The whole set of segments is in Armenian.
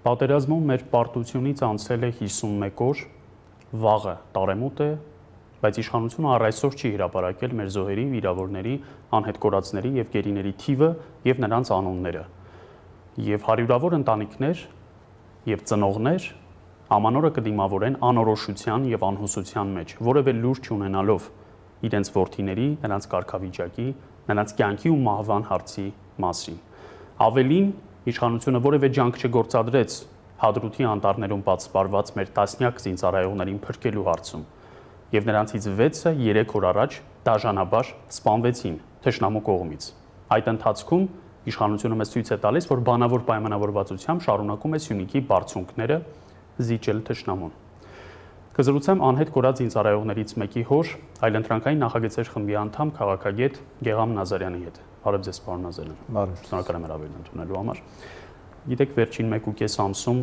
Պատերազմում մեր պարտությունից անցել է 51 օր, վաղը տարեմուտ է, բայց իշխանությունը առ այսօր չի հրապարակել մեր զոհերի, վիրավորների, անհետկորածների եւ գերիների թիվը եւ նրանց անունները։ Եվ հարյուրավոր ընտանիքներ եւ ծնողներ ամանորը կդիմավորեն անորոշության եւ անհուսության մեջ, որևէ լուրջ ունենալով իրենց ворթիների, նրանց կարգավիճակի, նրանց կյանքի ու մահվան հարցի մասին։ Ավելին իշխանությունը որևէ ջանք չգործադրեց Հադրութի անտառներում պատսպարված մեր տասնյակ զինծառայողներին փրկելու հարցում, եւ նրանցից 6-ը 3 օր առաջ դաժանաբար սպանվեցին թշնամու կողմից։ Այդ ընթացքում իշխանությունը մեզ ցույց է տալիս, որ բանավոր պայմանավորվածությամբ շարունակում է Սյունիքի բարձունքները զիջել թշնամուն։ Կզրուցեմ անհետ կորած ինձ արայողներից մեկի հոր, այլընտրանքային նախագծեր խմբի անդամ քաղաքագետ Գեգամ Նազարյանի հետ։ Բարև ձեզ, պարոն Նազարյան։ Բարև։ Շնորհակալ եմ հրավերն ընդունելու համար։ Գիտեք, վերջին 1.5 ամսում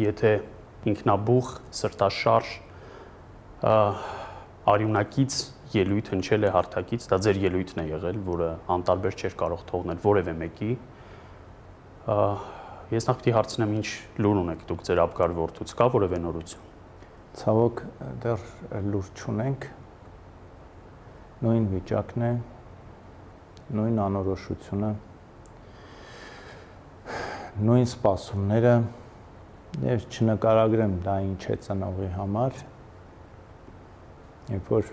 եթե ինքնաբուխ, սրտաշարժ արյունակից ելույթ հնչել է հարթակից, դա ձեր ելույթն է եղել, որը անտարբեր չէր կարող թողնել որևէ մեկի։ Ես նախ պիտի հարցնեմ, ինչ լուր ունեք դուք ձեր ապկար որդուց, կա որևէ նորություն ցավոք դեռ լուր չունենք նույն վիճակն է նույն անորոշությունը նույն սպասումները եւ չնկարագրեմ դա ինչ է ծնողի համար երբ որ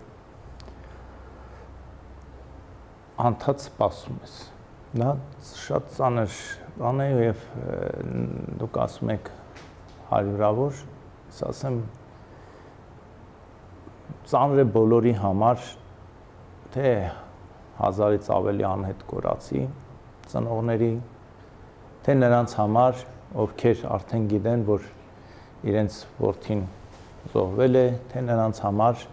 անդած սպասում ես դա շատ ծանր բան է եւ դուք ասում եք հարյուրավոր ասեմ ծանր է բոլորի համար, թե 1000-ից ավելի անհետ կորացի ծնողների, թե նրանց համար, ովքեր արդեն գիտեն, որ իրենց որդին զոհվել է, թե նրանց համար,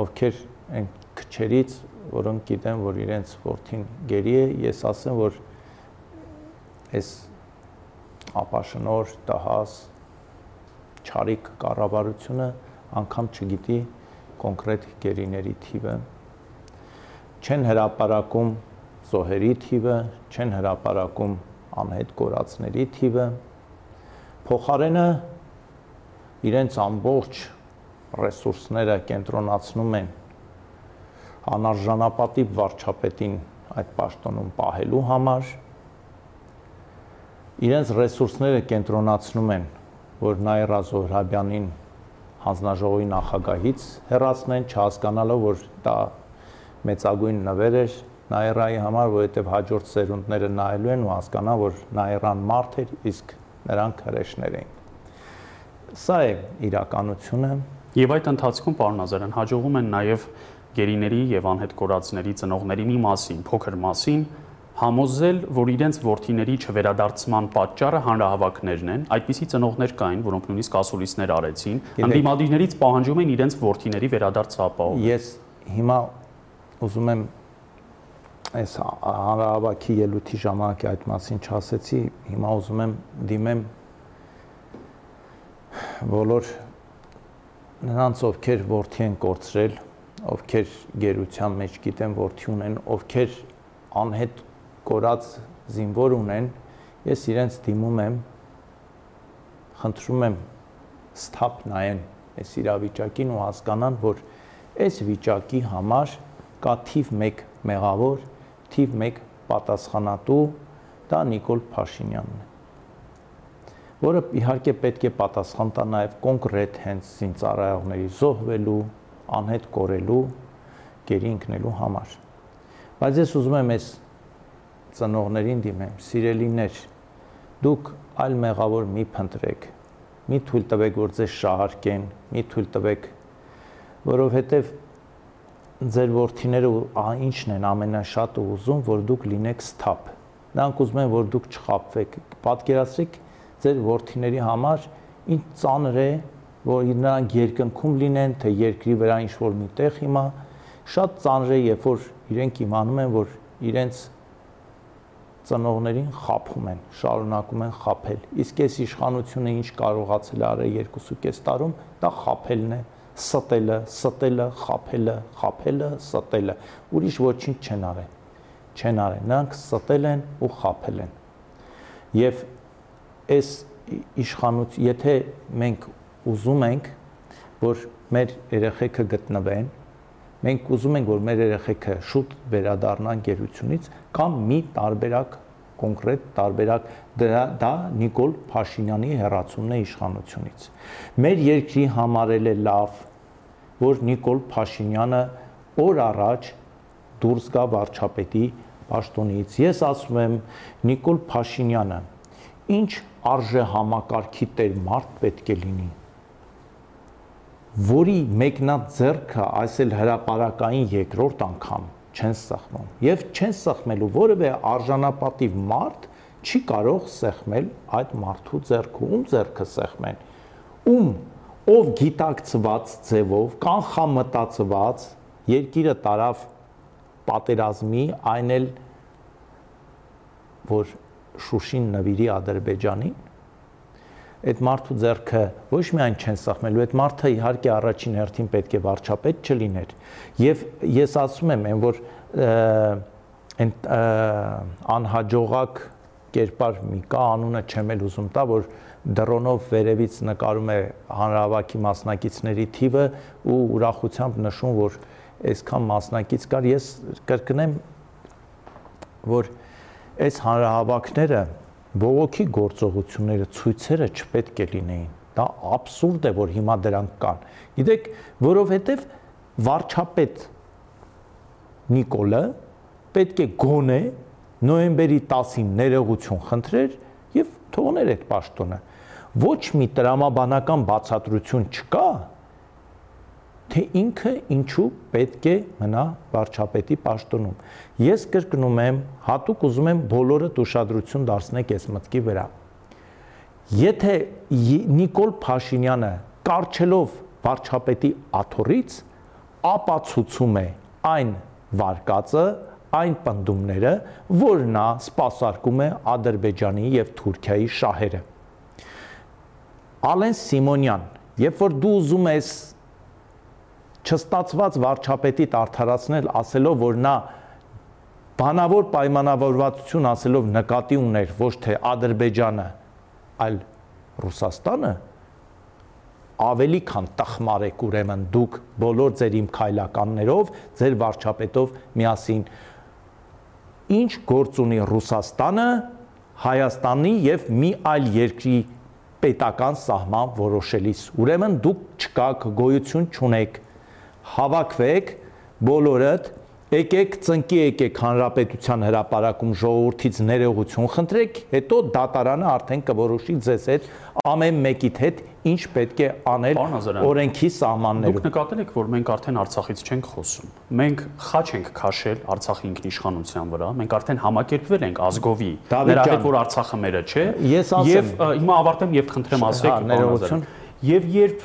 ովքեր այն քչերից, որոնք գիտեն, որ իրենց որդին գերի է, ես ասեմ, որ այս ապաշնոր, տահաս, չարիկ կառավարությունը անգամ չգիտի կոնկրետ գերիների թիվը, չեն հրապարակում զոհերի թիվը, չեն հրապարակում անհետ կորածների թիվը, փոխարենը իրենց ամբողջ ռեսուրսները կենտրոնացնում են անարժանապատիվ վարչապետին այդ պաշտոնում պահելու համար իրենց ռեսուրսները կենտրոնացնում են որ Նայրա Զոհրաբյանին հանձնաժողովի նախագահից հերացնեն, չհասկանալով, որ դա մեծագույն նվեր էր Նաիրայի համար, որովհետև հաջորդ սերունդները նայելու են ու հասկանա, որ Նաիրան մարդ էր, իսկ նրանք հրեշներ էին։ Սա է իրականությունը։ Եվ այդ ընթացքում, պարոն Ազարյան, հաջողում են նաև գերիների եւ անհետ կորածների ծնողների մի մասին, փոքր մասին, համոզել, որ իրենց worth-իների չվերադարձման պատճառը հանրահավաքներն են։ Այդպիսի ծնողներ կային, որոնք նույնիսկ ասուլիսներ արեցին, ընդդիմադիրներից պահանջում էին իրենց worth-իների վերադարձը ապահովել։ Ես հիմա ուզում եմ այս հանրահավաքի ելույթի ժամանակ այդ մասին չասեցի, հիմա ուզում եմ դիմեմ բոլոր նրանց, ովքեր worth-ի են կորցրել, ովքեր գերության մեջ գիտեն worth-ի ունեն, ովքեր անհետ կորած զինվոր ունեն, ես իրենց դիմում եմ, խնդրում եմ ստապ նայեն այս իրավիճակին ու հասկանան, որ այս վիճակի համար կա թիվ 1 մեղավոր, թիվ 1 պատասխանատու, դա Նիկոլ Փաշինյանն է որը իհարկե պետք է պատասխան տա նաև կոնկրետ հենց զինծառայողների զոհվելու, անհետ կորելու, գերի ընկնելու համար։ Բայց ես ուզում եմ այս ծնողներին դիմեմ, սիրելիներ, դուք այլ մեղավոր մի փնտրեք, մի թույլ տվեք, որ ձեզ շահարկեն, մի թույլ տվեք, որովհետև ձեր ворթիները ինչն են ամենաշատը ուզում, որ դուք լինեք սթափ։ Նրանք ուզում են, որ դուք չխապվեք։ Պատկերացրեք ձեր ворթիների համար ինչ ծանր է, որ նրանք երկնքում լինեն, թե երկրի վրա ինչ որ միտեղ հիմա շատ ծանր է, երբ որ իրենք իմանում են, որ իրենց ծնողներին խափում են, շարունակում են խափել։ Իսկ այս իշխանությունը ինչ կարողացել է արել 2.5 տարում, դա խափելն է, ստելը, ստելը, խափելը, խափելը, ստելը։ Ուրիշ ոչինչ չեն արել։ Չեն արել։ Նրանք ստել են ու խափել են։ Եվ այս իշխանուց, եթե մենք ուզում ենք, որ մեր երեխեքը գտնվեն, մենք ուզում ենք, որ մեր երեխեքը շուտ վերադառնան գերությունից, կամ մի տարբերակ կոնկրետ տարբերակ դրա դա Նիկոլ Փաշինյանի հերացումն է իշխանությունից։ Մեր երկրի համար էլ է լավ, որ Նիկոլ Փաշինյանը օր առաջ դուրս գա վարչապետի պաշտոնից։ Ես ասում եմ Նիկոլ Փաշինյանը ինչ արժե համակարգի տեր մարդ պետք է լինի որի մեկնած ձեռքը այսել հրաապարակային երկրորդ անգամ չեն սխմում եւ չեն սխմելու որևէ արժանապատիվ մարդ չի կարող սեղմել այդ մարդու ձեռքը ում ձեռքը սեղմեն ում ով գիտակցված ձևով կանխամտածված երկիրը տարավ պատերազմի այն էլ որ Շուշին նվիրի Ադրբեջանին այդ մարդու ձեռքը ոչ միայն չեն սախմելու, այդ մարդը իհարկե առաջին հերթին պետք է վարչապետ չլիներ։ Եվ ես ասում եմ, այն որ այն անհաջողակ կերպար մի կա անունը չեմ էլ ուզում տա, որ դրոնով վերևից նկարում է հանրահավաքի մասնակիցների թիվը ու ուրախությամբ նշում, որ այսքան մասնակից կար, ես կրկնեմ, որ այս հանրահավաքները բողոքի գործողությունները, ցույցերը չպետք է լինեին։ Դա абսուրդ է, որ հիմա դրանք կան։ Գիտեք, որովհետև վարչապետ Նիկոլը պետք է գոնե նոյեմբերի 10-ին ներողություն խնդրեր եւ թողներ այդ պաշտոնը։ Ոչ մի տրամաբանական բացատրություն չկա, թե ինքը ինչու պետք է մնա վարչապետի պաշտոնում։ Ես կրկնում եմ, հատուկ ուզում եմ բոլորդ ուշադրություն դարձնեք այս մտքի վրա։ Եթե Նիկոլ Փաշինյանը կարչելով վարչապետի աթորից ապացուցում է այն վարկածը, այն պնդումները, որ նա սпасարկում է Ադրբեջանի եւ Թուրքիայի շահերը։ Ալեն Սիմոնյան, երբ որ դու ուզում ես չստացված վարչապետի արդարացնել ասելով, որ նա բանավոր պայմանավորվածություն ասելով նկատի ուներ ոչ թե Ադրբեջանը, այլ Ռուսաստանը, ավելի քան տխմարեք ուրեմն դուք բոլոր ձեր իմ քայլականներով, ձեր վարչապետով միասին ինչ գործ ունի Ռուսաստանը Հայաստանի եւ մի այլ երկրի պետական սահման որոշելիս։ Ուրեմն դուք չկաք, գոյություն չունեք հավաքվեք բոլորդ եկեք ծնկի եկեք հանրապետության հրապարակում ժողովրդից ներողություն խնդրեք, հետո դատարանը արդեն կորոշի ձեզ հետ ամեն մեկիդ հետ ինչ պետք է անել օրենքի սահմաններում։ Դուք նկատել եք, որ մենք արդեն Արցախից չենք խոսում։ Մենք խաչ ենք քաշել Արցախի ինքնիշխանության վրա, մենք արդեն համակերպվել ենք ազգովի, նրա հետ որ Արցախը մերը չէ։ Եվ հիմա ավարտեմ եւ խնդրեմ ասեք ներողություն Եվ երբ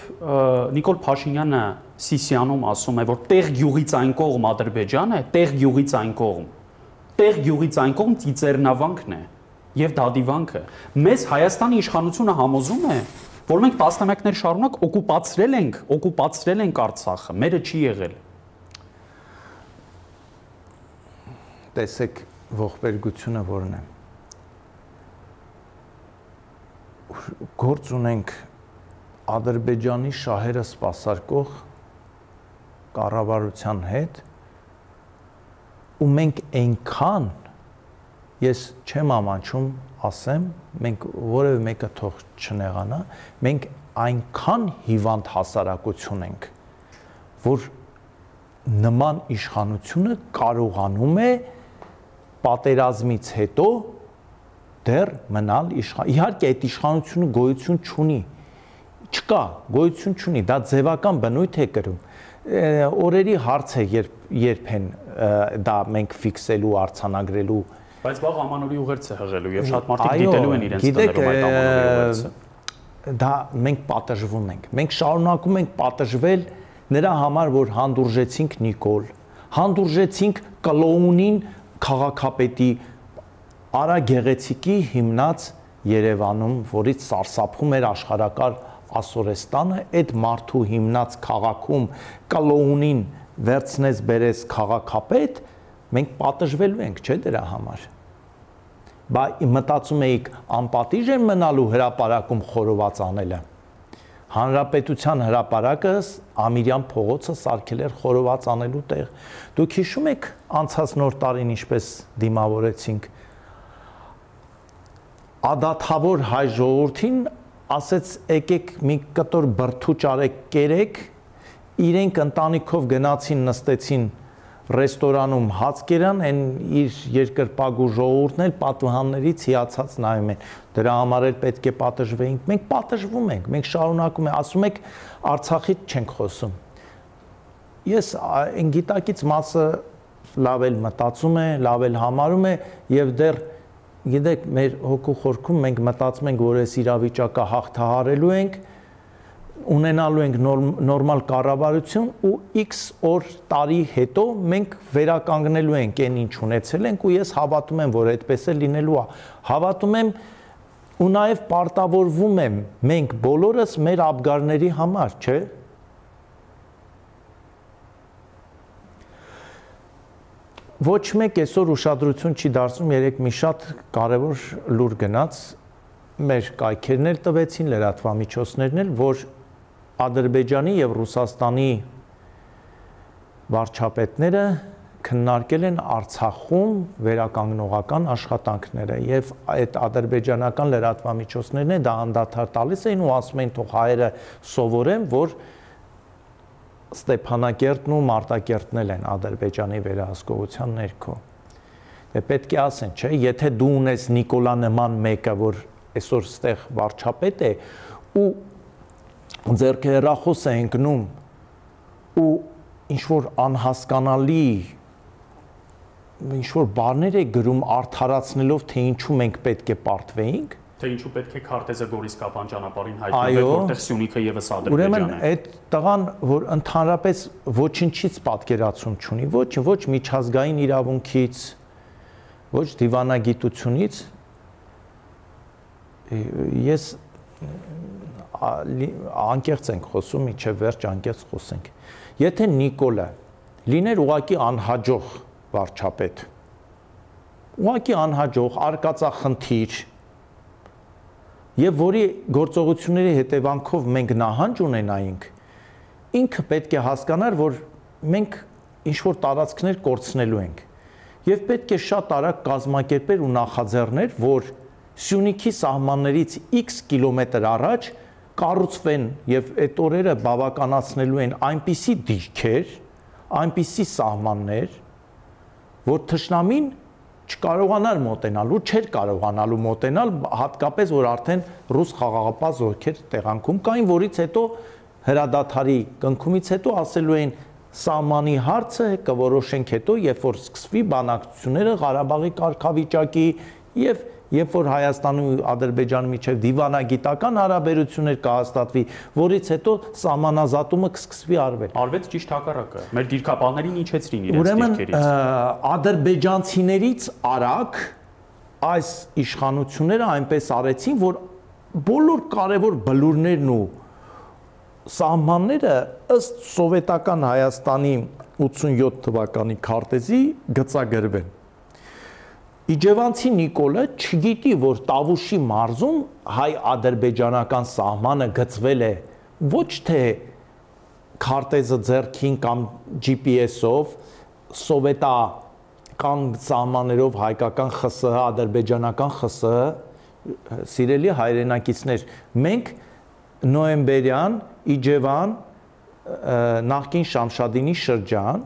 Նիկոլ Փաշինյանը Սիսիանում ասում է, որ տեղ գյուղից այն կողմ Ադրբեջանը, տեղ գյուղից այն կողմ, տեղ գյուղից այն կողմ Ծիծեռնավանքն է եւ Դադիվանքը։ Մեզ Հայաստանի իշխանությունը համոզում է, որ մենք տասնամյակներ շարունակ օկուպացրել ենք, օկուպացրել ենք Արցախը, մերը չի եղել։ Տեսեք ողբերգությունը որն է։ Գործ ունենք Ադրբեջանի շահերը սпасարկող կառավարության հետ ու մենք այնքան ես չեմ ամանչում ասեմ մենք որևէ մեկը թող չնեղանա մենք այնքան հիվանդ հասարակություն ենք որ նման իշխանությունը կարողանում է պատերազմից հետո դեռ մնալ իշխան։ Իհարկե այդ իշխանությունը գոյություն չունի չկա, գոյություն չունի, դա ձևական բնույթ է կրում։ Օրերի հարց է, երբ երբ են դա մենք ֆիքսելու, արցանագրելու Բայց վաղ ամանորի ուղերձ է հղելու եւ շատ մարդիկ դիտելու են իրենց տներում այդ ամանորի ուղերձը։ Դա մենք պատժվում ենք։ Մենք շարունակում ենք պատժվել նրա համար, որ հանդուրժեցինք Նիկոլ, հանդուրժեցինք կլոունին քաղաքապետի Արա Գեղեցիկի հիմնած Երևանում, որից սարսափում էր աշխարակար Ասորեստանը այդ մարդու հիմնած քաղաքում կլոունին վերցնես բերես քաղաքապետ, մենք պատժվելու ենք, չէ՞ դրա համար։ բա մտածում էիք անպատիժ են մնալու հրաապարակում խորոված անելը հանրապետության հրաապարակը Ամիրյան փողոցը սարքել էր խորոված անելու տեղ դուք հիշում եք անցած նոր տարին ինչպես դիմավորեցինք ադաթավոր հայ ժողովրդին ասեց եկեք մի կտոր բրթուճ արեք կերեք իրենք ընտանիքով գնացին նստեցին ռեստորանում հաց կերան, այն իր երկրպագու ժողովուրդն էլ պատվհաններից հիացած նայում են։ Դրա համար էլ պետք է պատժվեինք։ Մենք պատժվում ենք, մենք շարունակում ենք, ասում եք Արցախից չենք խոսում։ Ես այն գիտակից մասը լավ էլ մտածում է, լավ էլ համարում է եւ դեռ գիտեք մեր հոգու խորքում մենք մտածում ենք, որ այս իրավիճակը հաղթահարելու ենք, ունենալու ենք նորմալ կառավարություն ու X օր տարի հետո մենք վերականգնելու ենք այն ինչ ունեցել ենք ու ես հավատում եմ, որ այդպես է լինելու է։ Հավատում եմ ու նաև պարտավորվում եմ մենք բոլորս մեր աբգարների համար, չէ՞։ Ոչ մեկ այսօր ուշադրություն չի դարձնում երեք մի շատ կարևոր լուր գնաց մեր կայքերն էլ տվեցին, լրատվամիջոցներն էլ, որ Ադրբեջանի եւ Ռուսաստանի վարչապետները քննարկել են Արցախում վերականգնողական աշխատանքները եւ այդ ադրբեջանական լրատվամիջոցներն է դա անդադար տալիս էին ու ասում են թող հայերը սովորեն որ Ստեփանակերտն ու Մարտակերտն են Ադրբեջանի վերահսկողության ներքո։ Դե պետք է ասեն, չէ, եթե դու ունես Նիկոլա նման մեկը, որ այսօր ստեղ վարչապետ է ու ձերքը հեռախոս է ընկնում ու ինչ որ անհասկանալի ինչ որ բառներ է գրում արդարացնելով թե ինչու մենք պետք է պարտվեինք թե ինչու պետք է քարտեզը Գորիս Կապան ճանապարհին հայտնվեր որտեղ Սյունիքը եւս Ադրբեջան է Ուրեմն այդ տղան որ ընդհանրապես ոչինչից պատկերացում չունի ոչ ոչ միջազգային իրավունքից ոչ դիվանագիտությունից ես անկեղծ ենք խոսում, իջև վերջ անկեղծ խոսենք։ Եթե Նիկոլը լիներ ուղակի անհաջող վարչապետ, ուղակի անհաջող, արկածախնդիր, եւ որի գործողությունների հետևանքով մենք նահանջ ունենայինք, ինքը պետք է հասկանար, որ մենք ինչ որ տարածքներ կորցնելու ենք։ Եվ պետք է շատ արագ կազմակերպեր ու նախաձեռներ, որ Սյունիքի սահմաններից X կիլոմետր առաջ կառուցվեն եւ այդ օրերը բավականացնելու են այնպիսի դիրքեր, այնպիսի սահմաններ, որ թշնամին չկարողանար մոտենալու, չէր կարողանալու մոտենալ, հատկապես որ արդեն ռուս խաղաղապահ զորքեր տեղանքում կային, որից հետո հրադադարի կնքումից հետո ասելու էին սահմանի հարցը կորոշենք հետո, երբ որ սկսվի բանակցությունները Ղարաբաղի կարգավիճակի եւ երբ որ Հայաստանի ու Ադրբեջանի միջև դիվանագիտական հարաբերություններ կհաստատվի, որից հետո սահմանազատումը կսկսվի արվել։ Արվեց ճիշտ հակառակը։ Մեր դիրքապահներին իջեցրին իրենց դիրքերից։ Ուրեմն ադրբեջանցիներից արագ այս իշխանությունները այնպես արեցին, որ բոլոր կարևոր բլուրներն ու սահմանները ըստ սովետական Հայաստանի 87 թվականի քարտեզի գծագրվեն Իջևանցի Նիկոլը չգիտի, որ Տավուշի մարզում հայ-ադրբեջանական սահմանը գծվել է ոչ թե քարտեզը ձեռքին կամ GPS-ով, սովետա կամ սահմաններով հայկական ԽՍՀ, ադրբեջանական ԽՍՀ սիրելի հայրենակիցներ, մենք նոեմբերյան Իջևան նախկին Շամշադինի շրջան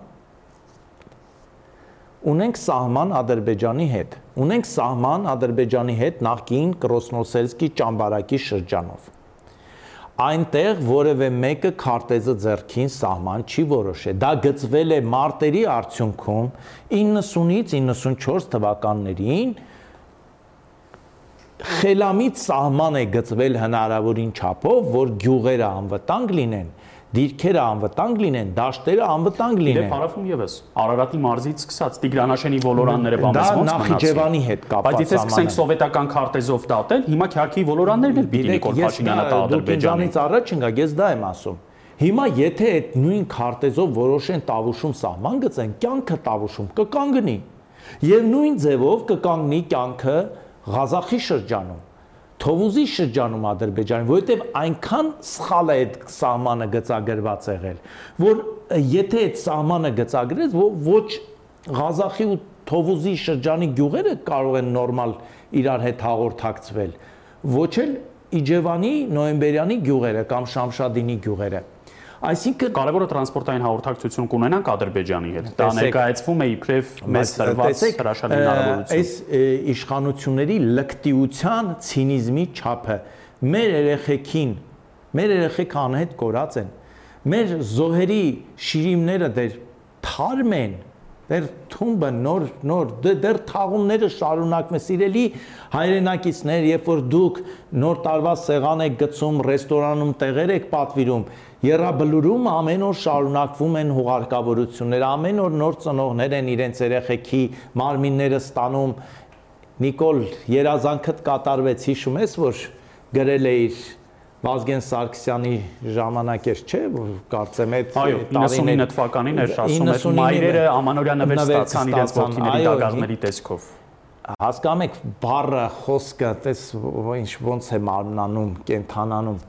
ունենք սահման Ադրբեջանի հետ։ Ունենք սահման Ադրբեջանի հետ նախկին Կրոսնոսելսկի ճամբարակի շրջանով։ Այնտեղ որևէ մեկը քարտեզը ձեռքին սահման չի որոշել։ Դա գծվել է մարտերի արդյունքում 90-ից 94 թվականներին խելամիտ սահման է գծվել հնարավորին չափով, որ գյուղերը անվտանգ լինեն դիրքերը անվտանգ լինեն, դաշտերը անվտանգ լինեն։ Դե հարավում եւս. Արարատի մարզից սկսած Տիգրանաշենի ոլորանները բամբես ոնց մնացին։ Դա Նախիջևանի հետ կապված։ Բայց եթե սկսենք սովետական քարտեզով դատել, հիմա քյարքի ոլորաններն էլ պիտի Նիկոլ Փաշինյանը տա Ադրբեջանին։ Դուք առաջ ընկա, ես դա եմ ասում։ Հիմա եթե այդ նույն քարտեզով որոշեն Տավուշում սահման գծեն, կյանքը Տավուշում կկանգնի։ Եվ նույն ձևով կկանգնի կյանքը Ղազախի շրջանում Թովուզի շրջանում Ադրբեջանի, որովհետև այնքան սխալ է այդ սահմանը գծագրված եղել, որ եթե այդ սահմանը գծագրեց, ոչ Ղազախի ու Թովուզի շրջանի գյուղերը կարող են նորմալ իրար հետ հաղորդակցվել, ոչ էլ Իջևանի, Նոյեմբերյանի գյուղերը կամ Շամշադինի գյուղերը։ Այսինքն կարևորը տրանսպորտային հաղորդակցություն կունենանք Ադրբեջանի հետ։ Դա ներկայացվում է իբրև մեծ տրված հրաշալի հնարավորություն։ Այս իշխանությունների լկտիության, ցինիզմի չափը մեր երեխեքին, մեր երեխեքը անհետ կորած են։ Մեր զոհերի շիրիմները դեր թարմ են, դեր թումբը նոր նոր դեր թաղումները շարունակվում է սիրելի հայրենակիցներ երբ որ դուք նոր տարվա սեղան եք գցում ռեստորանում տեղեր եք պատվիրում Երաբլուրում ամեն օր շարունակվում են հուղարկավորությունները, ամեն օր նոր ծնողներ են իրենց երեխեքի մարմինները ստանում։ Նիկոլ երազանքդ կատարվեց, հիշում ես, որ գրել էիր Վազգեն Սարգսյանի ժամանակ էր, չէ, որ կարծեմ այդ Այո, 99 թվականին էր ասում, այդ մայրերը ամանորյա նվեր ստացան իրենց ողջիների դագաղների տեսքով հասկանում եք բառը խոսքը տես ինչ ոնց է մարմնանում կենթանանում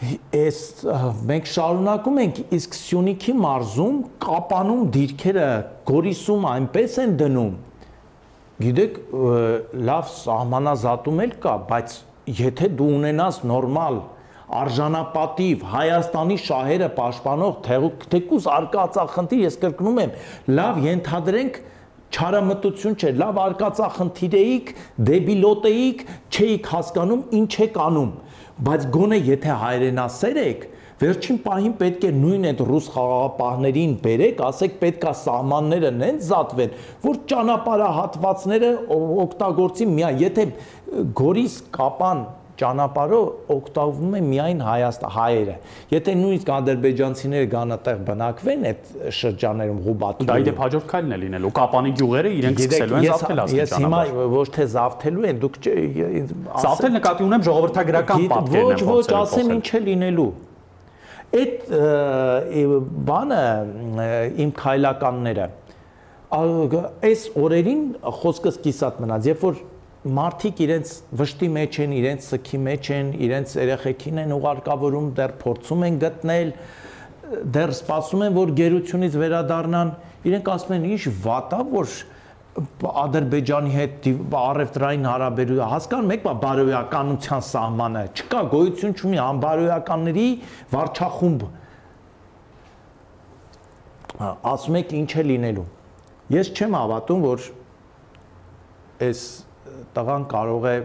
այս մենք շարունակում ենք իսկ Սյունիքի մարզում կապանում դիրքերը գորիսում այնպես են դնում գիտեք լավ սահմանազատում էլ կա բայց եթե դու ունենաս նորմալ արժանապատիվ Հայաստանի շահերը պաշտպանող թեկուս արկածախնդիր ես կրկնում եմ լավ ենթադրենք չարամտություն չէ լավ արկածախնդիր էիք դեբիլոտ էիք չէիք հասկանում ինչ եք անում բայց գոնե եթե հայրենասեր եք, վերջին պահին պետք է նույն այդ ռուս խաղաղապահներին բերեք, ասեք պետքա սահմանները նենց զատվեն, որ ճանապարհահատվածները օգտագործի միայն, եթե գորիս կապան ճանապարհը օգտվում է միայն Հայաստան հայերը։ Եթե նույնիսկ ադրբեջանցիները գան այդտեղ բնակվեն այդ շրջաներում Ղուբաթի։ Դա իդեպ հաջորդ քայլն է լինելու։ Կապանի գյուղերը իրենք սկսելու են զավթել ասել Ես հիմա ոչ թե զավթելու են, դուք զավթել նկատի ունեմ ժողովրդագրական պատկերն եմ։ Ոչ, ոչ, ասեմ ինչ է լինելու։ Այդ բանը իմ քայլականները այս օրերին խոսքս կիսատ մնաց, երբ որ մարդիկ իրենց վշտի մեջ են, իրենց սքի մեջ են, իրենց երեխեքին են ուղարկավորում, դեռ փորձում են գտնել, դեռ սպասում են, որ գերությունից վերադառնան, իրենք ասում են, ինչ վատա, որ Ադրբեջանի հետ առևտրային հարաբերություն հասկանում եք, բարոյականության սահմանը չկա, գոյություն չունի անբարոյականների վարչախումբ։ Ասում եք ինչ է լինելու։ Ես չեմ հավատում, որ այս տղան կարող է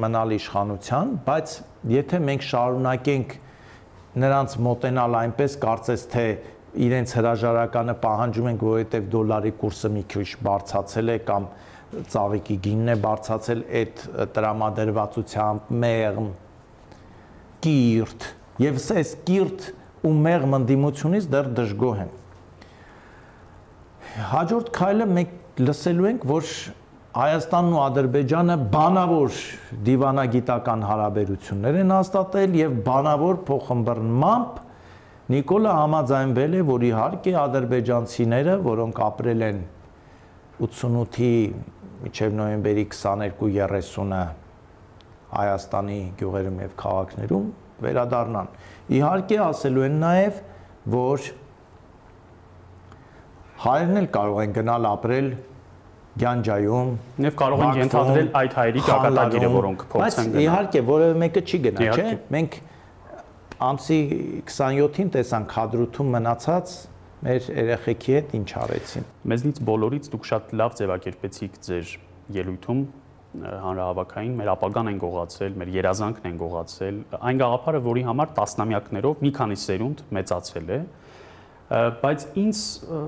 մնալ իշխանության, բայց եթե մենք շարունակենք նրանց մոտենալ այնպես կարծես թե իրենց հրաժարականը պահանջում ենք, որովհետև դոլարի կուրսը մի քիչ բարձացել է կամ ծաղիկի գինն է բարձացել այդ տրամադրվածությամբ մեղմ կիրթ եւ այս կիրթ ու մեղմ ընդդիմությունից դեռ դժգոհ են հաջորդ քայլը մենք լսելու ենք որ Հայաստանն ու Ադրբեջանը բանավոր դիվանագիտական հարաբերություններ են հաստատել եւ բանավոր փոխմբռնմամբ Նիկոլը համաձայնվել է, որ իհարկե ադրբեջանցիները, որոնք ապրել են 88-ի մինչև նոյեմբերի 22-30-ը Հայաստանի գյուղերում եւ քաղաքներում վերադառնան։ Իհարկե ասելու են նաեւ, որ հայերն էլ կարող են գնալ ապրել Գյանջայում եւ կարող են ենթադրել այդ հայերի ճակատագիրը, որոնք փորձեն գնալ։ Բայց իհարկե որևէ մեկը չի գնա, չէ՞։ Մենք ամսի 27-ին տեսանք հադրութում մնացած մեր երեխեքի հետ ինչ արեցին։ Մեզնից բոլորից դուք շատ լավ ձևակերպեցիք ձեր ելույթում հանրահավաքային մեր ապագան են գողացել, մեր երազանքն են գողացել, այն գաղափարը, որի համար տասնամյակներով մի քանի սերունդ մեծացել է, բայց ինձ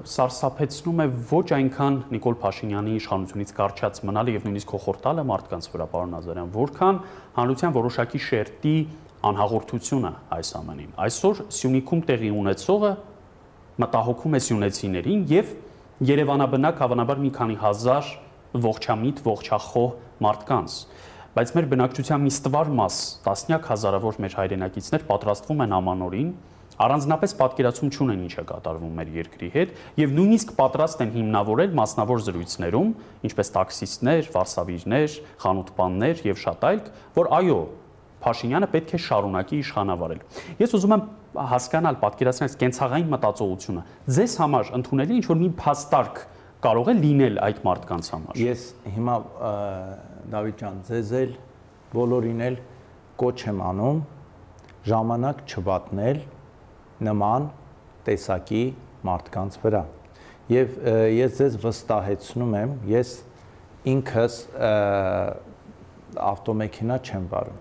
սարսափեցնում է ոչ այնքան Նիկոլ Փաշինյանի իշխանությունից կարճած մնալը եւ նույնիսկ խորտալը մարդկանց վրա, պարոն Ազարյան, որքան հանրության որոշակի շերտի անհաղորդությունը այս ամենին։ Այսօր Սյունիքում տեղի ունեցողը մտահոգում է սյունեցիներին եւ Երևանաբնակ հավանաբար մի քանի հազար ողջամիտ, ողջախոհ մարդկանց բայց մեր բնակչության մի ստվար մաս, տասնյակ հազարավոր մեր հայրենակիցներ պատրաստվում են ամանորին առանձնապես պատկերացում չունեն ինչ է կատարվում մեր երկրի հետ եւ նույնիսկ պատրաստ են հիմնավորել մասնավոր զրույցներում, ինչպես տաքսիստներ, վարսավիրներ, խանութպաններ եւ շատ այլ, որ այո, Փաշինյանը պետք է շարունակի իշխանավարել։ Ես ուզում եմ հասկանալ, պատկերացնել այս կենցաղային մտածողությունը։ Ձեզ համար ընդունելի ինչ որ մի փաստարկ կարող է լինել այդ մարդկանց համար։ Ես հիմա Դավիթ ջան, ձեզ էլ բոլորին էլ կոչ եմ անում ժամանակ չվատնել նման տեսակի մարդկանց վրա։ Եվ ես ձեզ վստահեցնում եմ, ես ինքս ավտոմեքենա չեմ վարում։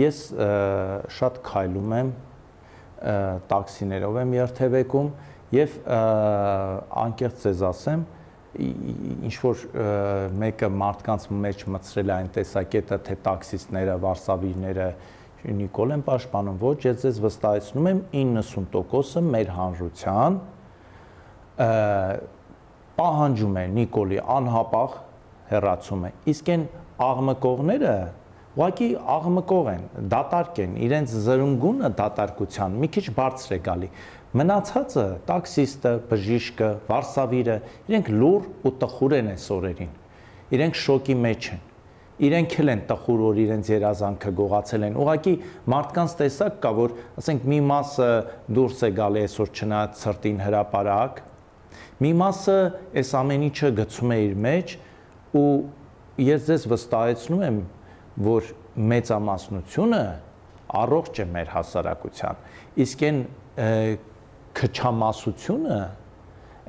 Ես շատ քայլում եմ, տաքսիներով եմ երթևեկում եւ անկեղծ ձեզ ասեմ, ինչ որ մեկը մարդկանց մեջ մցրել այն տեսակետը, թե տաքսիստները, վարսավիրները Նիկոլ են պաշտպանում, ոչ, ես ձեզ վստահեցնում եմ 90%-ը մեր հանրության պահանջում է Նիկոլի անհապաղ հերացում է։ Իսկ այն աղմկողները ուղղակի աղմկող են, դատարկ են, իրենց զրունգունը դատարկության մի քիչ բարձր է գալի։ Մնացածը, տաքսիստը, բժիշկը, վարսավիրը, իրենք լուր ու տխուր են այս օրերին։ Իրենք շոկի մեջ են։ Իրենք էլ են տխուր, որ իրենց երազանքը գողացել են։ Ուղղակի մարդկանց տեսակ կա, որ ասենք մի մասը դուրս է գալի այսօր չնայած ցրտին հրաապարակ, մի մասը այս ամեն ինչը գցում է իր մեջ ու ես ձեզ վստահեցնում եմ, որ մեծամասնությունը առողջ է մեր հասարակության։ Իսկ այն քչամասությունը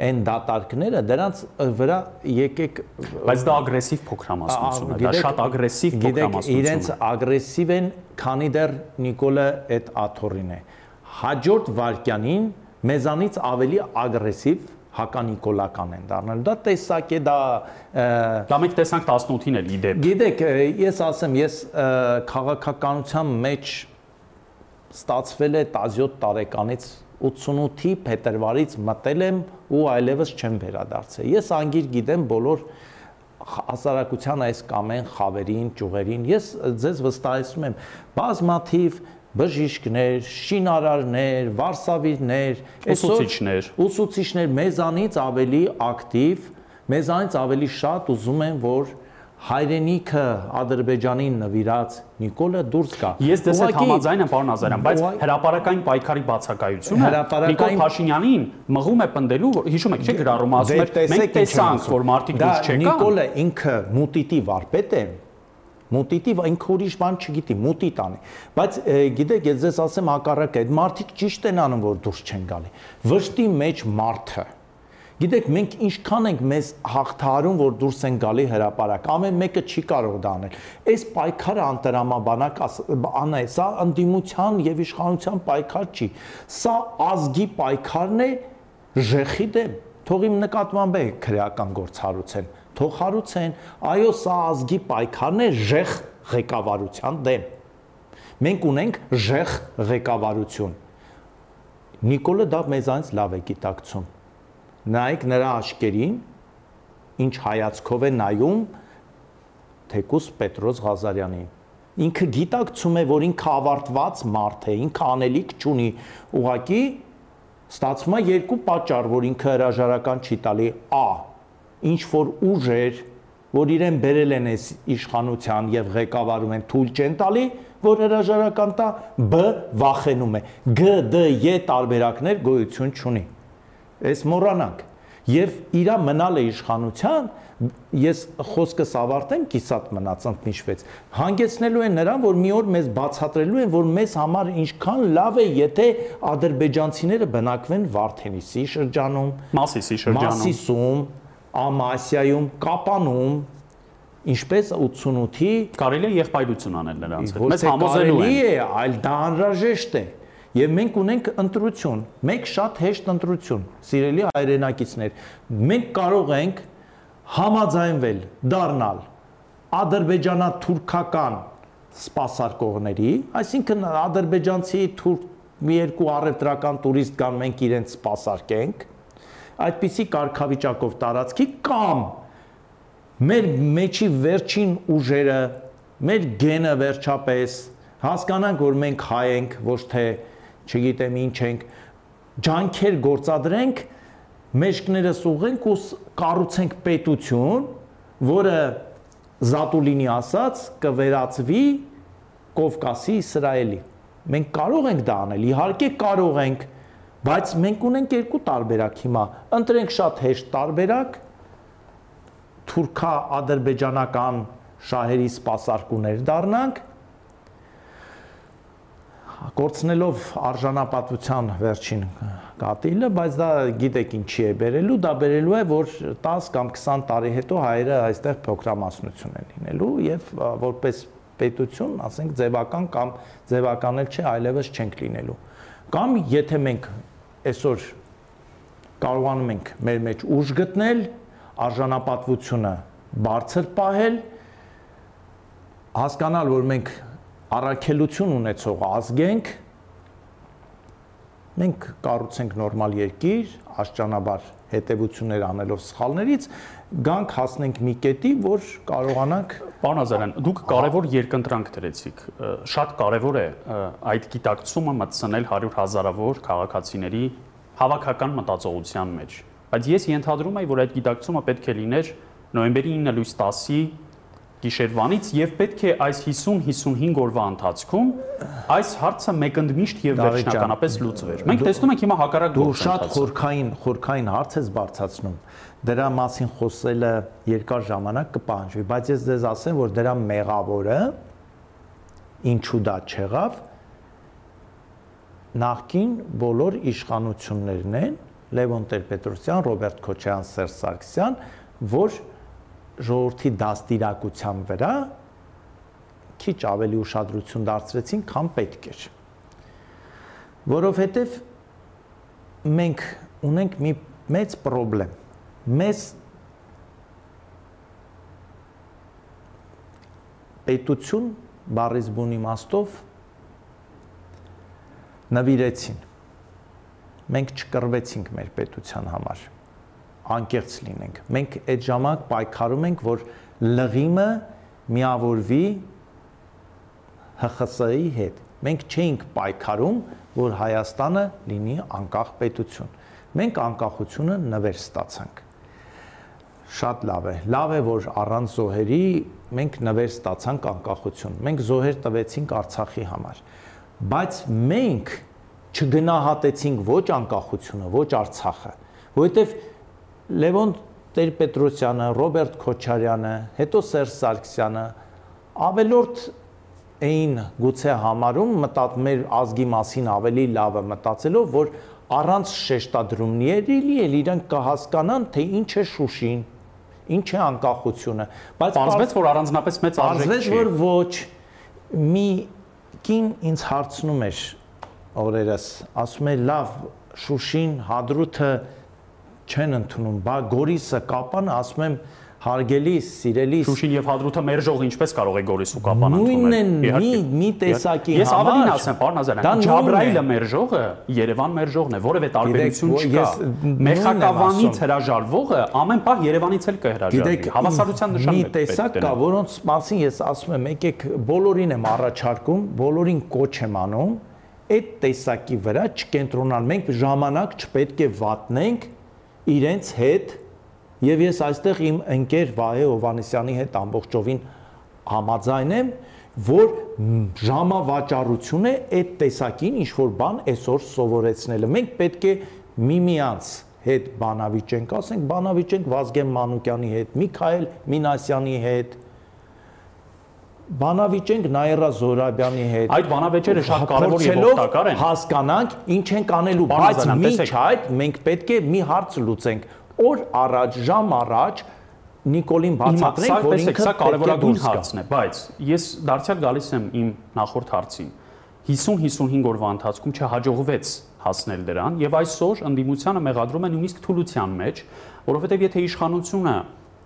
այն դատարկները դրանց վրա եկեք բայց դա ագրեսիվ փոքրամասնություն է դա շատ ագրեսիվ փոքրամասնություն է իրենց ագրեսիվ են քանի դեռ Նիկոլը այդ աթորին է հաջորդ վարքյանին մեզանից ավելի ագրեսիվ հականիկոլական են դառնալու։ Դա տեսակ է, դա դա մենք տեսանք 18-ին էլ իդեպ։ Գիտեք, ես ասեմ, ես քաղաքականության մեջ ստացվել է 17 տարեկանից 88-ի փետրվարից մտել եմ ու այլևս չեմ վերադարձել։ Ես անգիր գիտեմ բոլոր հասարակության այս կամ այն խավերին, ճյուղերին։ Ես ձեզ վստահեցնում եմ, բազմաթիվ բժիշկներ, շինարարներ, վարսավիրներ, ուսուցիչներ, ուսուցիչներ մեզանից ավելի ակտիվ, մեզանից ավելի շատ ուզում են, որ հայրենիքը Ադրբեջանին նվիրած Նիկոլը դուրս գա։ Ես դες հետ համաձայն եմ, պարոն Ազարյան, բայց հրաապարական պայքարի բացակայությունը Նիկոլ Փաշինյանին մղում է պնդելու, հիշում եք, չէ՞ գրառում ասում է, մենք տեսանք, որ մարդիկ դուրս չեկան։ Նիկոլը ինքը մուտիտի վարպետ է, մուտիտի ինքը ուրիշ բան չգիտի, մուտիտ անի։ Բայց գիտեք, ես ձեզ ասեմ հակառակը, այդ մարդիկ ճիշտ են անում, որ դուրս չեն գալի։ Վշտի մեջ մարդը Գիտեք, մենք ինչքան ենք մեզ հաղթարում, որ դուրս են գալի հրաապարակ, ամեն մեկը չի կարող դա անել։ Այս պայքարը անտրամաբանակ անա սա ընդդիմության եւ իշխանության պայքար չի։ Սա ազգի պայքարն է ժեխի դեմ։ Թող իմ նկատմամբ է քրեական գործ հարուցեն։ Թող հարուցեն, այո, սա ազգի պայքարն է ժեխ ղեկավարության դեմ։ Մենք ունենք ժեխ ղեկավարություն։ Նիկոլը դա մեզանից լավ է գիտակցում նայեք նրա աչքերին, ինչ հայացքով է նայում թեկուս Պետրոս Ղազարյանին։ Ինքը գիտակցում է, որ ինքը ավարտված մարդ է, ինքը անելիք չունի, ուղակի ստացվում է երկու պատճառ, որ ինքը հրաժարական չի տալի։ Ա. ինչ որ ուժեր, որ իրեն բերել են այս իշխանության եւ ղեկավարում են, թույլ չեն տալի, որ հրաժարական տա, Բ. վախենում է։ Գ, Դ, Ե տարբերակներ գոյություն չունի այս մոռանանք եւ իրա մնալ է իշխանության ես խոսքս ավարտեմ կիսատ մնաց ընդմիջվեց հանգեցնելու են նրան որ մի օր մեզ բացատրելու են որ մեզ համար ինչքան լավ է եթե ադրբեջանցիները բնակվեն Վարդենիսի շրջանում Մասիսի շրջանում Մասիսում Ամասիայում Կապանում ինչպես 88-ի կարելի է եղբայրություն անել նրանց հետ մեզ համոզելու են այլ դա անհրաժեշտ է Եվ մենք ունենք ընտրություն, մեկ շատ հեշտ ընտրություն, սիրելի հայրենակիցներ։ Մենք կարող ենք համաձայնվել դառնալ ադրբեջանա-թուրքական սպասարկողների, այսինքն ադրբեջանցի թուրք մի երկու առևտրական տուրիստ կան, մենք իրենց սպասարկենք, այդպիսի կարգավիճակով տարածքի կամ մեր մեջի վերջին ուժերը, մեր գենը վերջապես հասկանանք, որ մենք հայ ենք, ոչ թե չգիտեմ ինչ ենք, ջանքեր գործադրենք, մեջքներս ուղենք ու կառուցենք պետություն, որը Զատուլինի ասած կվերածվի Կովկասի Իսրայելի։ Մենք կարող ենք դա անել, իհարկե կարող ենք, բայց մենք ունենք երկու տարբերակ հիմա։ Ընտրենք շատ հեշտ տարբերակ, թուրքա-ադրբեջանական շահերի սպասարկուներ դառնանք, կորցնելով արժանապատվության վերջին կատիլը, բայց դա գիտեք ինչի է բերելու, դա բերելու է, որ 10 կամ 20 տարի հետո հայերը այստեղ փոքրամասնություն են լինելու եւ որպես պետություն, ասենք ձևական կամ ձևական էլ չէ, այլևս չենք լինելու։ Կամ եթե մենք այսօր կարողանում ենք մեր մեջ ուժ գտնել, արժանապատվությունը բարձր պահել, հասկանալ, որ մենք առաքելություն ունեցող ազգ ենք, մենք կառուցենք նորմալ երկիր, աշճանաբար հետևություններ անելով սխալներից, գանք հասնենք մի կետի, որ կարողանանք Պարոն Ազարյան, դուք կարևոր երկընտրանք դրեցիք։ Շատ կարևոր է այդ գիտակցումը մտցնել 100 հազարավոր քաղաքացիների հավաքական մտածողության մեջ։ Բայց ես ենթադրում եմ, որ այդ գիտակցումը պետք է լիներ նոյեմբերի 9 լույս 10-ի գիշերվանից եւ պետք է այս 50-55 օրվա ընթացքում այս հարցը մեկընդմիշտ եւ վերջնականապես լուծվեր։ Մենք տեսնում ենք հիմա հակառակ դու շատ խորքային խորքային հարց ես բարձացնում։ Դրա մասին խոսելը երկար ժամանակ կպահանջվի, բայց ես ձեզ ասեմ, որ դրա մեղավորը ինչու դա չեղավ նախքին բոլոր իշխանություններն են Լևոն Տեր-Պետրոսյան, Ռոբերտ Քոչարյան, Սերժ Սարգսյան, որ ժողովրդի դաստիարակության վրա քիչ ավելի ուշադրություն դարձրեցին, քան պետք էր։ Որովհետև մենք ունենք մի մեծ խնդրեմ։ Մեզ պետություն բառից բուն իմաստով նվիրեցին։ Մենք չկռվեցինք մեր պետության համար անկեղծ լինենք։ Մենք այդ ժամանակ պայքարում ենք, որ լղիմը միավորվի ՀԽՍ-ի հետ։ Մենք չէինք պայքարում, որ Հայաստանը լինի անկախ պետություն։ Մենք անկախությունը նվեր ստացանք։ Շատ լավ է։ Լավ է, որ առանց զոհերի մենք նվեր ստացանք անկախություն։ Մենք զոհեր տվեցինք Արցախի համար։ Բայց մենք չգնահատեցինք ոչ անկախությունը, ոչ Արցախը, որովհետև Լևոն Տեր-Պետրոսյանը, Ռոբերտ Քոչարյանը, հետո Սերժ Սարգսյանը ավելորդ էին գուցե համարում մտած մեր ազգի մասին ավելի լավը մտածելով, որ առանց շեշտադրումների էլ իրանք կհասկանան, թե ինչ է Շուշին, ինչ է անկախությունը, բայց պարզվեց, որ առանձնապես մեծ արժեք չի։ Պարզվեց, որ ոչ մի կին ինձ հարցնում էր օրերս, ասում է լավ Շուշին, Հադրութը չեն ընդունում, բա Գորիսը կապանը ասում եմ հարգելիս, սիրելիս Շուշին եւ Հադրութը մերժող ինչպես կարող է Գորիս ու Կապան ընդունել։ Նույնն են մի մի տեսակի համար։ Ես ավելին ասեմ, պարոն Ազարյան, Ջաբրայիլը մերժողը Երևան մերժողն է, որևէ տարբերություն չկա։ Մեխակավանից հրաժարվողը ամեն պահ Երևանից էլ կհրաժարվի։ Հավասարության նշան մի տեսակ կա, որոնց մասին ես ասում եմ, եկեք բոլորին եմ առաջարկում, բոլորին կոչ եմ անում, այդ տեսակի վրա չկենտրոնալ։ Մենք ժամանակ չպետք է վատնենք իրենց հետ եւ ես այստեղ իմ ընկեր Վահե Հովանեսյանի հետ ամբողջովին համաձայն եմ, որ ժամավաճառություն է այդ տեսակին ինչ որ բան այսօր սովորեցնելը։ Մենք պետք է միմյանց հետ բանավիճենք, ասենք բանավիճենք Վազգեն Մանուկյանի հետ, Միքայել Մինասյանի հետ, բանավիճենք Նայրա Զորաբյանի հետ։ Այդ բանավեճերը շատ կարևոր եւ օգտակար են։ Հասկանանք ինչ ենք անելու, բայց միջ այդ մենք պետք է մի հարց լուծենք։ Օր առաջ, ժամ առաջ Նիկոլին բացատրենք, որ ինքը սա կարևորագույն հարցն է, բայց ես դարձյալ գալիս եմ իմ նախորդ հարցին։ 50-55 օրվա ընթացքում չհաջողվեց հասնել դրան եւ այսօր ընդդիմությանը մեղադրում է նույնիսկ թուլության մեջ, որովհետեւ եթե իշխանությունը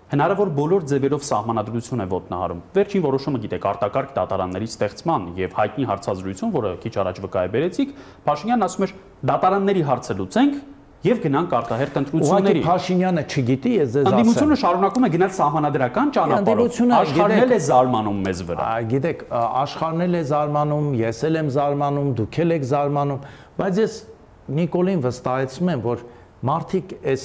հնարավոր բոլոր ձևերով սահմանադրություն է ոտնահարում։ Վերջին որոշումը գիտեք արտակարգ դատարանների ստեղծման եւ հայտնի հարցազրույցում, որը քիչ առաջ վկայ բերեցիք, Փաշինյանն ասում էր դատարանների հարցը լուծենք, եւ գնանք արտահերտ Ուղղակի ընտրությունների։ Փաշինյանը չգիտի, ես ձեզ ասեմ։ Անդիմությունը շարունակում է գնալ սահմանադրական ճանապարհով։ Աշխարհն էլ է զարմանում մեզ վրա։ Գիտեք, աշխարհն էլ է զարմանում, ես էլ եմ զարմանում, դուք էլ եք զարմանում, բայց ես Նիկոլին վստահեցնում եմ, որ մարդիկ այս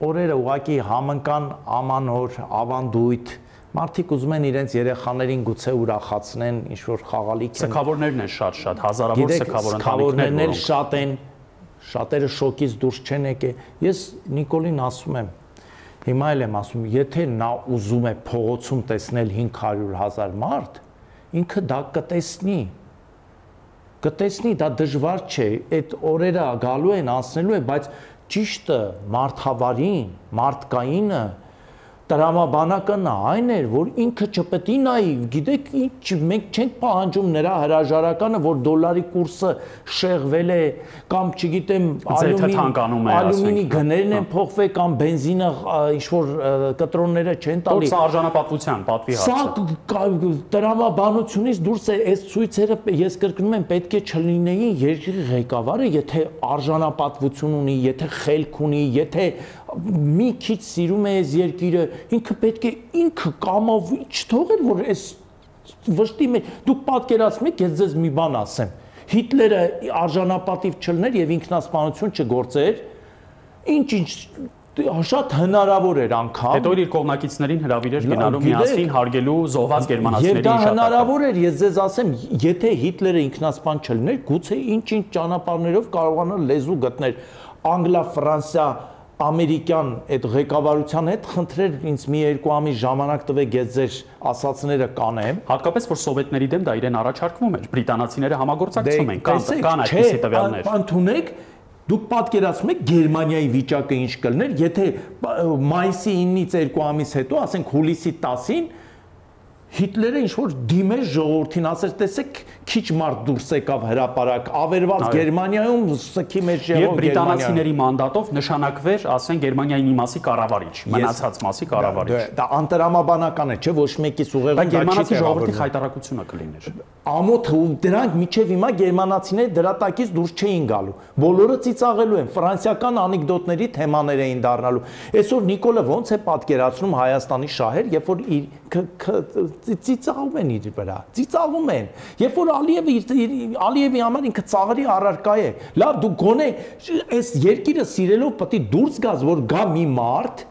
օրերը ուղակի համընկան ամանոր, ավանդույթ, մարդիկ ուզում են իրենց երեխաներին գուցե ուրախացնեն, ինչ որ խաղալիք են Սքավորներն են շատ-շատ, հազարավոր Գիտեք, սքավոր սքավորներն ընտանիքներ, էլ որոնք շատ են, շատերը շոկից դուրս չեն եկել։ Ես Նիկոլին ասում եմ, հիմա էլ եմ ասում, եթե նա ուզում է փողոցում տեսնել 500.000 մարդ, ինքը դա կտեսնի։ Կտեսնի, դա դժվար չէ, այդ օրերը գալու են, անցնելու է, բայց ճիշտը մարդավարին, մարդկայինը տրամաբանակը նա այն էր, որ ինքը չպետք է նայի, գիտեք, ինչ մենք չենք պահանջում նրա հրաժարականը, որ դոլարի կուրսը շեղվել է կամ չգիտեմ, է, ալյումինի ասենք, գներն հա։ են փոխվել կամ բենզինը ինչ որ կտրոնները չեն տալի։ սա արժանապատվության պատվի Սա հարց է։ տրամաբանությունից դուրս է այս ցույցերը ես կրկնում եմ պետք է չլինեին երկրի ղեկավարը եթե արժանապատվություն ունի, եթե խելք ունի, եթե մի քիչ սիրում է այս երկիրը, ինքը պետք է ինքը կամով չթողեր որ այս վշտի մեջ դուք պատկերացնում եք ես ձեզ մի բան ասեմ Հիտլերը արժանապատիվ չլներ եւ ինքնասպանություն չգործեր ինչ-ինչ շատ հնարավոր էր անգամ Հետո իր կողմնակիցներին հրավիրեր գնալու միասին հարգելու զոհված Եվ գերմանացիների դա հիշատակը։ հնարավոր էր, ես ձեզ ասեմ, եթե Հիտլերը ինքնասպան չլիներ, գուցե ինչ-ինչ ճանապարհներով կարողանար լեզու գտնել Անգլա, Ֆրանսիա, ամերիկյան այդ ղեկավարության հետ խնդրեր ինձ մի երկու ամիս ժամանակ տվեք ես ձեր ասացները կանեմ Հատկապես որ սովետների դեմ դա իրեն առաջարկվում էր։ Բրիտանացիները համագործակցում են, կան կան չէ, այդպիսի տվյալներ։ Ընդունեք դուք պատկերացնում եք Գերմանիայի վիճակը ինչ կլներ, եթե մայիսի 9-ից 2 ամիս հետո, ասենք հուլիսի 10-ին Հիտլերը ինչ որ դիմեր ժողովրդին, ասեր, տեսեք, քիչ մարդ դուրս եկավ հրաապարակ, ավերված Այո։ Գերմանիայում սքի մեջ Եվ եղող բրիտանացիների մանդատով նշանակվեր, ասեն Գերմանիայի մի մասի կառավարիչ, մնացած մասի կառավարիչ։ Դա անտրամաբանական է, չէ, ոչ մեկիս Դա ուղեղում դա չի գերմանացի ժողովրդի տեղավորվում։ խայտարակությունը կլիներ։ ամոթը ու դրանք միջև հիմա գերմանացիները դրա տակից դուրս չէին գալու։ Բոլորը ծիծաղելու են, ֆրանսիական անեկդոտների թեմաներ էին դառնալու։ Այսօր Նիկոլը ոնց է պատկերացնում Հայաստանի շահեր, երբ որ ծիծաղում են իր վրա, ծիծաղում են։ Երբ որ Ալիևը Ալիևի համար ինքը ծաղրի առարկա է։ Լավ, դու գոնե այս երկիրը սիրելով պետք է դուրս գաս, որ գա մի մարդ,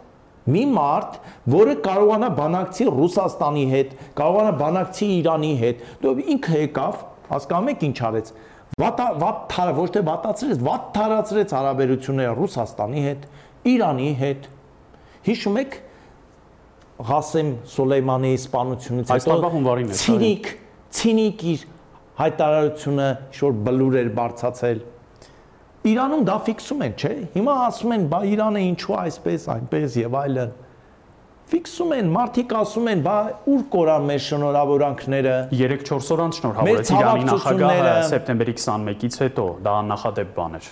մի մարդ, որը կարողանա բանակցի Ռուսաստանի հետ, կարողանա բանակցի Իրանի հետ։ Դու ինքը եկավ, հասկանում եք ինչ արեց։ վատ թար ոչ թե վատացրեց, վատ թարացրեց հարաբերությունները Ռուսաստանի հետ, Իրանի հետ։ Հիշում եք Ղասեմ Սոլեյմանի սպանությունից սա, ցինիկ, ցինիկ իր հայտարարությունը շոր բլուր էր բարձացել։ Իրանում դա ֆիքսում են, չէ՞։ Հիմա ասում են, բա Իրանը ինչու այսպես, այնպես եւ այլն։ Ֆիքսում են, մարդիկ ասում են, բա ուր կորան մեր շնորհավորանքները։ 3-4 օր անց շնորհավորեց Իրանի նախագահը սեպտեմբերի 21-ից հետո, դա աննախադեպ բան էր։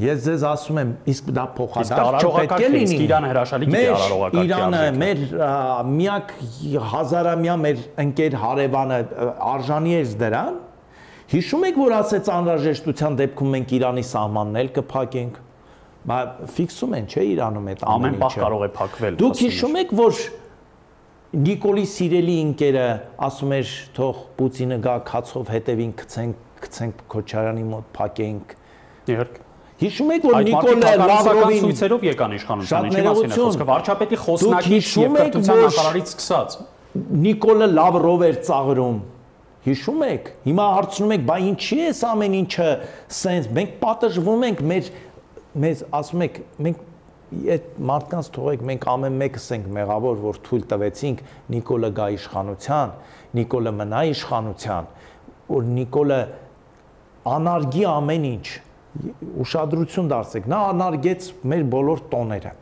Ես ձեզ ասում եմ, իսկ դա փոխադարձ չպետք է լինի։ իսկ Իրանը հրաշալի գիտի Մեր արարողակարգի Իրանը, մեր միակ հազարամյա մեր ընկեր հարևանը արժանի էր դրան։ Հիշում եք, որ ասեց անհրաժեշտության դեպքում մենք Իրանի սահմանն էլ կփակենք։ Բա ֆիքսում են, չէ, Իրանում այդ ամեն Ամեն պահ ինչը։ կարող է փակվել։ Դուք հիշում եք, որ Նիկոլի սիրելի ընկերը ասում էր, թող Պուտինը գա քացով հետևին գցենք, գցենք Քոչարյանի մոտ փակենք։ Իհարկե։ Հիշում եք, որ կառավարական Լավրովին ցույցերով եկան իշխանության, ինչի մասին է խոսքը։ Վարչապետի խոսնակից հիշում եւ կրթության նախարարից սկսած։ Նիկոլը Լավրով էր ծաղրում։ Հիշում եք։ Հիմա հարցնում եք, բա ինչի է այս ամեն ինչը սենց։ Մենք պատժվում ենք մեր մեզ ասում եք, մենք այդ մարդկանց թողեք, մենք ամեն մեկս ենք մեղավոր, որ թույլ տվեցինք Նիկոլը գա իշխանության, Նիկոլը մնա իշխանության, որ Նիկոլը անարգի ամեն ինչ ուշադրություն դարձեք նա անարգեց մեր բոլոր տոները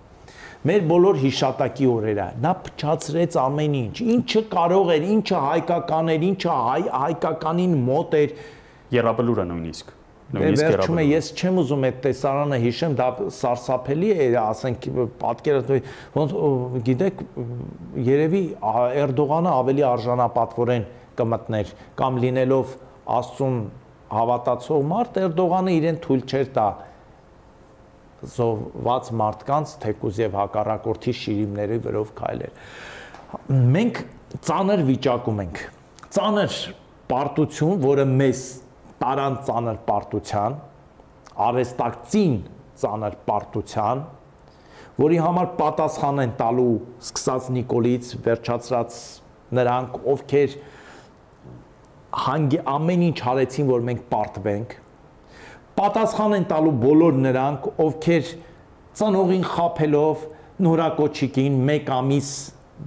մեր բոլոր հիշատակի օրերը նա փչացրեց ամեն ինչ ինչը կարող էր ինչը հայկական էր ինչը հայ հայկականին մոտ էր Երաբլուրը նույնիսկ։ Դե Նույնիսկ վերջում է ես չեմ ուզում այդ տեսարանը հիշեմ դա սարսափելի է ասենք պատկերը ոնց գիտեք երևի Էրդողանը ավելի արժանապատվորեն կմտներ կամ լինելով Աստծուն հավատացող մարդ Էրդողանը իրեն թույլ չէր տա զոհված մարդկանց թեկուզ եւ հակառակորդի շիրիմների վրով քայլել։ Մենք ծանր վիճակում ենք։ Ծանր պարտություն, որը մեզ տարան ծանր պարտության, արեստակցին ծանր պարտության, որի համար պատասխան են տալու սկսած Նիկոլից վերջացած նրանք, ովքեր հանգի ամեն ինչ արեցին, որ մենք պարտվենք, պատասխան են տալու բոլոր նրանք, ովքեր ծնողին խափելով նորակոչիկին 1 ամիս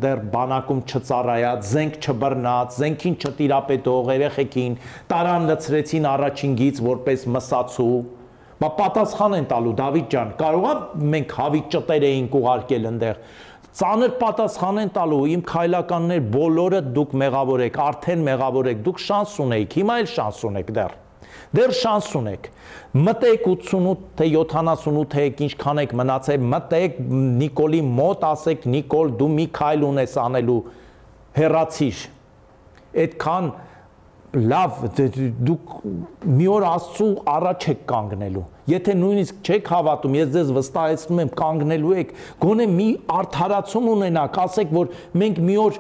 դեռ բանակում չծառայած, զենք չբռնած, զենքին չտիրապետող երեխեքին տարան լցրեցին առաջինգից որպես մսացու, բա պատասխան են տալու Դավիթ ջան, կարողա մենք հավիճ ճտեր էինք ուղարկել այնտեղ ծանր պատասխան են տալու իմ քայլականներ բոլորը դուք մեղավոր եք, արդեն մեղավոր եք, դուք շանս ունեիք, հիմա էլ շանս ունեք դեռ դեռ շանս ունեք։ Մտեք 88 թե 78 եք, ինչքան եք մնացել, մտեք Նիկոլի մոտ, ասեք Նիկոլ, դու մի քայլ ունես անելու, հերացիր։ Այդքան լավ դուք մի օր Աստծո առաջ եք կանգնելու։ Եթե նույնիսկ չեք հավատում, ես ձեզ վստահեցնում եմ, կանգնելու եք, գոնե մի արդարացում ունենաք, ասեք, որ մենք մի օր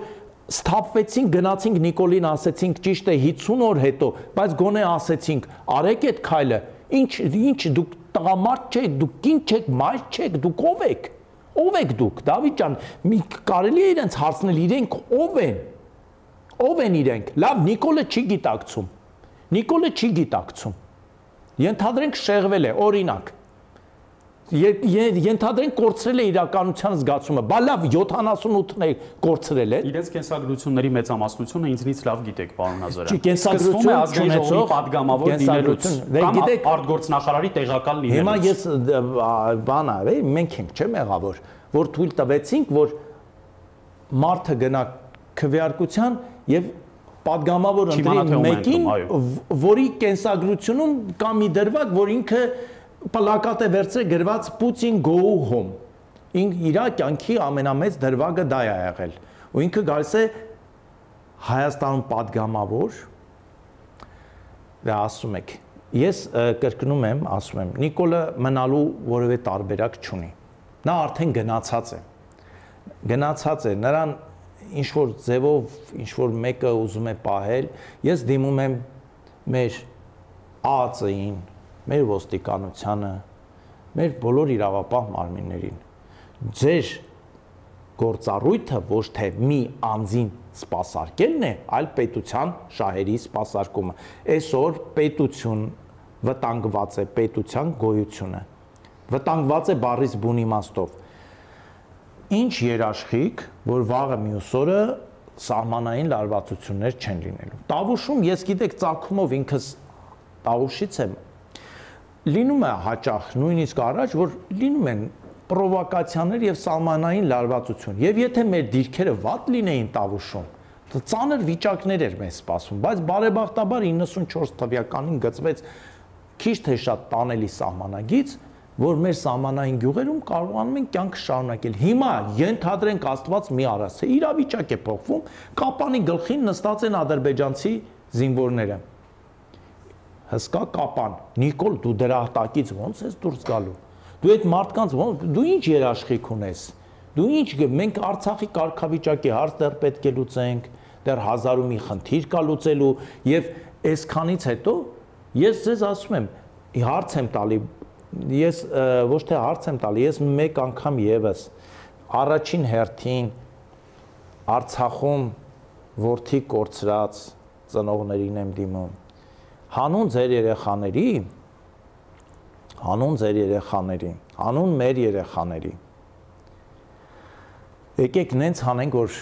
սթափվեցինք, գնացինք Նիկոլին ասեցինք ճիշտ է 50 օր հետո, բայց գոնե ասեցինք, արեք այդ քայլը։ Ինչ ինչ դուք տղամարդ չեք, դուք կին չեք, մայր չեք, դուք ով եք։ Ով եք դուք, Դավիթ ջան, մի կարելի է իրենց հարցնել իրենք ով են։ Ով են իրենք։ Լավ, Նիկոլը չի գիտակցում։ Նիկոլը չի գիտակցում։ Ենթադրենք շեղվել է, օրինակ։ Ենթադրենք կորցրել է իրականության զգացումը։ Բա լավ 78-ն է կորցրել է։ Իրենց կենսագրությունների մեծամասնությունը ինձնից լավ գիտեք, պարոն Ազարյան։ Չի կենսագրություն ունեցող падգամավոր դինելուց դե կամ արտգործնախարարի տեղակալ լինելուց։ Հիմա ես բանա, մենք ենք, չէ՞ մեղավոր, որ թույլ տվեցինք, որ մարդը գնա քվեարկության եւ падգամավոր ընտրի մեկին, որի կենսագրությունում կա մի դրվակ, որ ինքը պլակատ է վերցրել գրված Putin go home։ Ին իր կյանքի ամենամեծ դրվագը դա է եղել։ Ու ինքը գալիս է Հայաստանում падգամավոր։ Դա դե ասում եք։ Ես կրկնում եմ, ասում եմ, Նիկոլը մնալու որևէ տարբերակ չունի։ Նա արդեն գնացած է։ Գնացած է, նրան ինչ որ ձևով ինչ որ մեկը ուզում է պահել, ես դիմում եմ մեր ԱԱԾ-ին, մեր ոստիկանությանը, մեր բոլոր իրավապահ մարմիններին։ Ձեր գործառույթը ոչ թե մի անձին սпасարկելն է, այլ պետության շահերի սпасարկումը։ Այսօր պետություն վտանգված է, պետության գոյությունը։ Վտանգված է բարից բուն իմաստով։ Ինչ երաշխիք, որ վաղը մյուս օրը սահմանային լարվածություններ չեն լինելու։ Տավուշում ես գիտեք ցակումով ինքս տավուշից եմ լինում է հաճախ նույնիսկ առաջ որ լինում են պրովոկացիաներ եւ սահմանային լարվածություն եւ եթե մեր դիրքերը վատ լինեին տավուշում ծանր վիճակներ էր մեզ սպասում բայց բարեբախտաբար 94 թվականին գծվեց քիչ թե շատ տանելի սահմանագից որ մեր սահմանային գյուղերում կարողանում են կյանք շարունակել։ Հիմա ենթադրենք Աստված մի արած է, իրավիճակ է փոխվում, կապանի գլխին նստած են ադրբեջանցի զինվորները հսկա կապան։ Նիկոլ, դու դրա հատակից ո՞նց ես դուրս գալու։ Դու այդ մարդկանց ո՞նց դու ինչ երաշխիք ունես։ Դու ինչ մենք Արցախի կարգավիճակի հարց դեռ պետք է լուծենք, դեռ հազարու մի խնդիր կա լուծելու եւ այսքանից հետո ես ձեզ ասում եմ, հարց եմ տալի ես ոչ թե հարց եմ տալի, ես մեկ անգամ եւս առաջին հերթին Արցախում worth-ի կորցրած ծնողներին եմ դիմում։ Հանուն ձեր երեխաների, հանուն ձեր երեխաների, հանուն մեր երեխաների։ Եկեք նենց հանենք, որ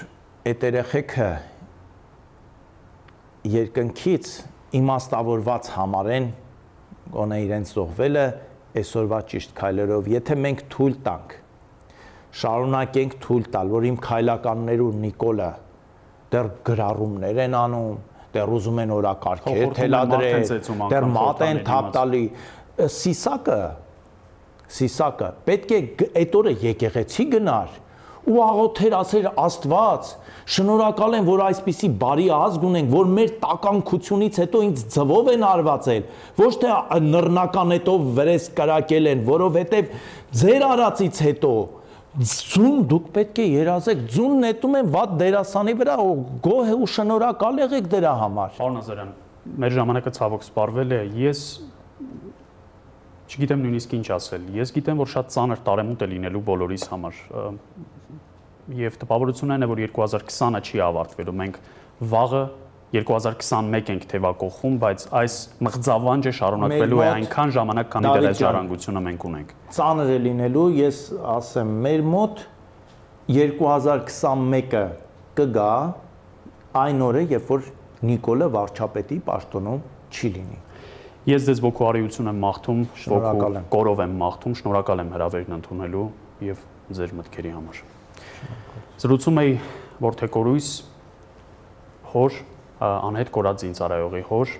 այդ երեխեքը երկնքից իմաստավորված համարեն գոնե իրենց զոհվելը այսօրվա ճիշտ քայլերով եթե մենք թույլ տանք շարունակենք թույլ տալ որ իմ քայլականներու Նիկոլը դեռ գրառումներ են անում դեռ ուզում են օրակարգեր թելադրել, դեռ մատ են թափ տալի։ Սիսակը Սիսակը պետք է այդ օրը եկեղեցի գնար ու աղոթեր ասեր Աստված, շնորհակալ եմ, որ այսպիսի բարի ազգ ունենք, որ մեր տականքությունից հետո ինձ ձվով են արվածել, ոչ թե նռնականետով վրես կրակել են, որովհետև ձեր արածից հետո ձուն դուք պետք է երազեք ձուն նետում են վատ դերասանի վրա գոհ ու շնորհակալ եղեք դրա համար Պարոն Ազարյան մեր ժամանակը ցավոք սպառվել է ես չգիտեմ նույնիսկ ինչ ասել ես գիտեմ որ շատ ծանր տարեմուտ է լինելու բոլորիս համար եւ տպավորությունն այն է որ 2020-ը չի ավարտվելու մենք վաղը 2021 ենք թևակողում, բայց այս մղձավանջը շարունակվելու է այնքան ժամանակ, քանի դեռ այս ժառանգությունը մենք ունենք։ Ծանր է լինելու, ես ասեմ, մեր մոտ 2021-ը կգա այն օրը, երբ որ Նիկոլը վարչապետի պաշտոնում չի լինի։ Ես ձեզ ողջարիություն եմ մաղթում, ողջուր կորով եմ մաղթում, շնորհակալ եմ հրավերն ընդունելու եւ ձեր մտքերի համար։ Զրուցում էի Որթեկորույս հոր Անհետ Կորածին ծառայողի հոր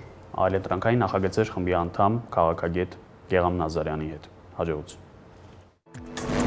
այլընտրանքային նախագծեր խմբի անդամ քաղաքագետ Գեգամ Նազարյանի հետ։ Հաջողություն։